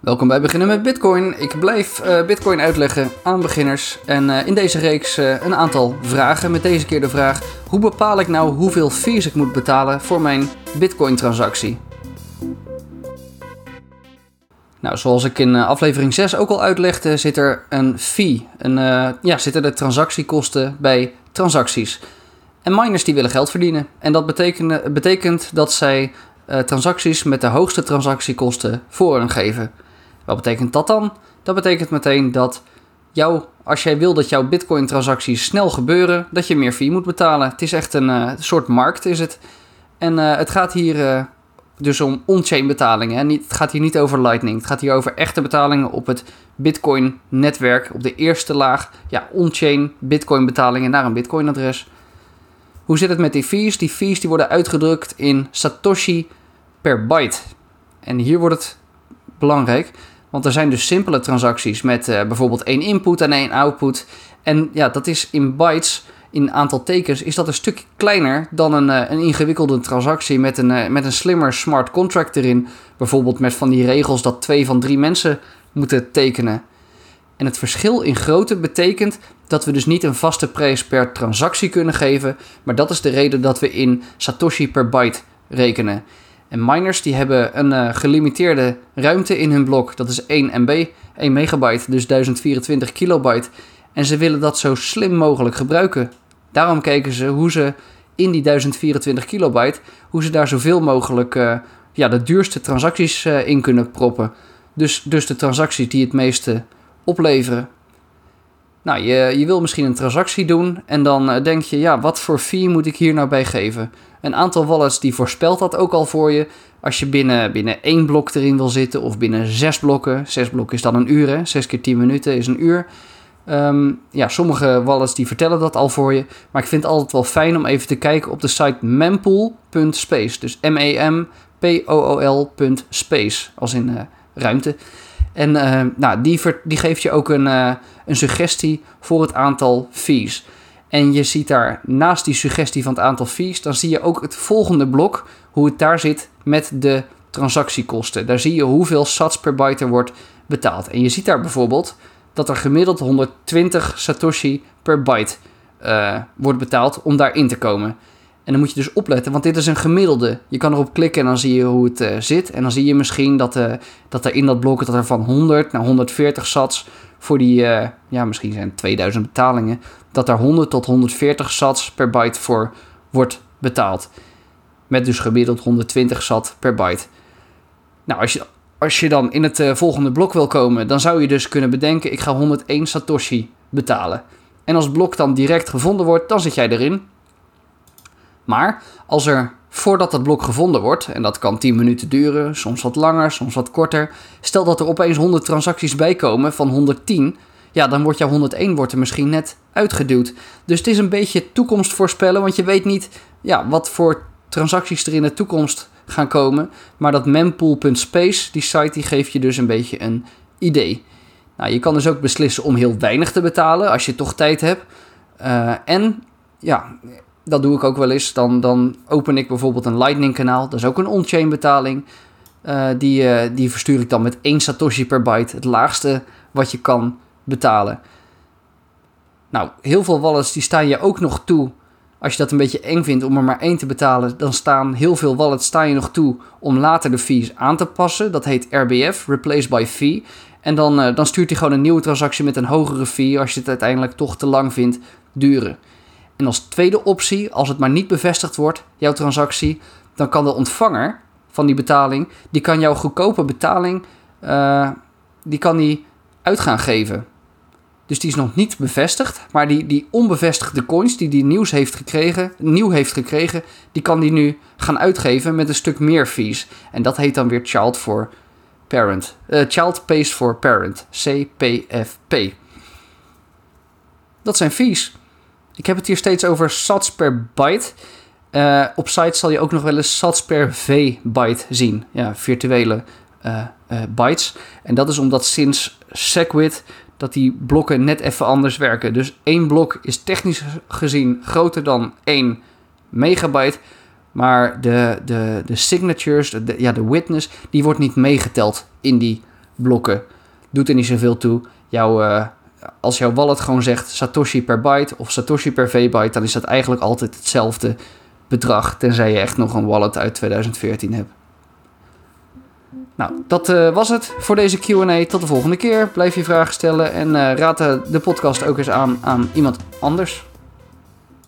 Welkom bij Beginnen met Bitcoin. Ik blijf uh, Bitcoin uitleggen aan beginners. En uh, in deze reeks uh, een aantal vragen. Met deze keer de vraag: hoe bepaal ik nou hoeveel fees ik moet betalen voor mijn Bitcoin-transactie? Nou, zoals ik in aflevering 6 ook al uitlegde, zit er een fee. Een, ja, zitten de transactiekosten bij transacties. En miners die willen geld verdienen. En dat betekent, betekent dat zij transacties met de hoogste transactiekosten voorrang geven. Wat betekent dat dan? Dat betekent meteen dat jou, als jij wil dat jouw Bitcoin-transacties snel gebeuren, dat je meer fee moet betalen. Het is echt een uh, soort markt, is het. En uh, het gaat hier uh, dus om on-chain betalingen. Hè? Niet, het gaat hier niet over Lightning. Het gaat hier over echte betalingen op het Bitcoin-netwerk. Op de eerste laag, ja, on-chain Bitcoin-betalingen naar een Bitcoin-adres. Hoe zit het met die fees? Die fees die worden uitgedrukt in Satoshi per byte. En hier wordt het belangrijk. Want er zijn dus simpele transacties met uh, bijvoorbeeld één input en één output. En ja, dat is in bytes, in aantal tekens, is dat een stuk kleiner dan een, uh, een ingewikkelde transactie met een, uh, met een slimmer smart contract erin. Bijvoorbeeld met van die regels dat twee van drie mensen moeten tekenen. En het verschil in grootte betekent dat we dus niet een vaste prijs per transactie kunnen geven, maar dat is de reden dat we in Satoshi per byte rekenen. En miners die hebben een uh, gelimiteerde ruimte in hun blok. Dat is 1 MB, 1 megabyte, dus 1024 kilobyte. En ze willen dat zo slim mogelijk gebruiken. Daarom kijken ze hoe ze in die 1024 kilobyte, hoe ze daar zoveel mogelijk uh, ja, de duurste transacties uh, in kunnen proppen. Dus, dus de transacties die het meeste opleveren. Nou, je, je wil misschien een transactie doen en dan denk je, ja, wat voor fee moet ik hier nou bij geven? Een aantal wallets die voorspelt dat ook al voor je. Als je binnen, binnen één blok erin wil zitten of binnen zes blokken. Zes blokken is dan een uur, hè? Zes keer tien minuten is een uur. Um, ja, sommige wallets die vertellen dat al voor je. Maar ik vind het altijd wel fijn om even te kijken op de site mempool.space. Dus M-E-M-P-O-O-L.space. Als in uh, ruimte. En uh, nou, die, die geeft je ook een, uh, een suggestie voor het aantal fees. En je ziet daar naast die suggestie van het aantal fees, dan zie je ook het volgende blok, hoe het daar zit met de transactiekosten. Daar zie je hoeveel sats per byte er wordt betaald. En je ziet daar bijvoorbeeld dat er gemiddeld 120 satoshi per byte uh, wordt betaald om daarin te komen. En dan moet je dus opletten, want dit is een gemiddelde. Je kan erop klikken en dan zie je hoe het uh, zit. En dan zie je misschien dat, uh, dat er in dat blok dat er van 100 naar 140 sats voor die, uh, ja, misschien zijn 2000 betalingen, dat er 100 tot 140 sats per byte voor wordt betaald. Met dus gemiddeld 120 sat per byte. Nou, als je, als je dan in het volgende blok wil komen, dan zou je dus kunnen bedenken: ik ga 101 Satoshi betalen. En als het blok dan direct gevonden wordt, dan zit jij erin. Maar als er voordat dat blok gevonden wordt, en dat kan 10 minuten duren, soms wat langer, soms wat korter. Stel dat er opeens 100 transacties bijkomen van 110, ja, dan wordt jouw 101 wordt er misschien net uitgeduwd. Dus het is een beetje toekomst voorspellen, want je weet niet ja, wat voor transacties er in de toekomst gaan komen. Maar dat mempool.space, die site, die geeft je dus een beetje een idee. Nou, je kan dus ook beslissen om heel weinig te betalen als je toch tijd hebt. Uh, en ja, dat doe ik ook wel eens. Dan, dan open ik bijvoorbeeld een Lightning kanaal. Dat is ook een on-chain betaling. Uh, die, uh, die verstuur ik dan met 1 Satoshi per byte. Het laagste wat je kan betalen. Nou, heel veel wallets die staan je ook nog toe. Als je dat een beetje eng vindt om er maar één te betalen, dan staan heel veel wallets staan je nog toe om later de fees aan te passen. Dat heet RBF, Replace by Fee. En dan, uh, dan stuurt hij gewoon een nieuwe transactie met een hogere fee als je het uiteindelijk toch te lang vindt duren. En als tweede optie, als het maar niet bevestigd wordt, jouw transactie, dan kan de ontvanger van die betaling, die kan jouw goedkope betaling, uh, die kan die uit gaan geven. Dus die is nog niet bevestigd, maar die, die onbevestigde coins die die nieuws heeft gekregen, nieuw heeft gekregen, die kan die nu gaan uitgeven met een stuk meer fees. En dat heet dan weer Child for Parent. Uh, child Pays for Parent, CPFP. Dat zijn fees. Ik heb het hier steeds over sats per byte. Uh, op sites zal je ook nog wel eens sats per V-byte zien. Ja, virtuele uh, uh, bytes. En dat is omdat sinds SegWit dat die blokken net even anders werken. Dus één blok is technisch gezien groter dan 1 megabyte. Maar de, de, de signatures, de, ja, de witness, die wordt niet meegeteld in die blokken. Doet er niet zoveel toe. Jouw, eh, als jouw wallet gewoon zegt Satoshi per byte of Satoshi per V-byte, dan is dat eigenlijk altijd hetzelfde bedrag. Tenzij je echt nog een wallet uit 2014 hebt. Nou, dat uh, was het voor deze QA. Tot de volgende keer. Blijf je vragen stellen en uh, raad de podcast ook eens aan aan iemand anders.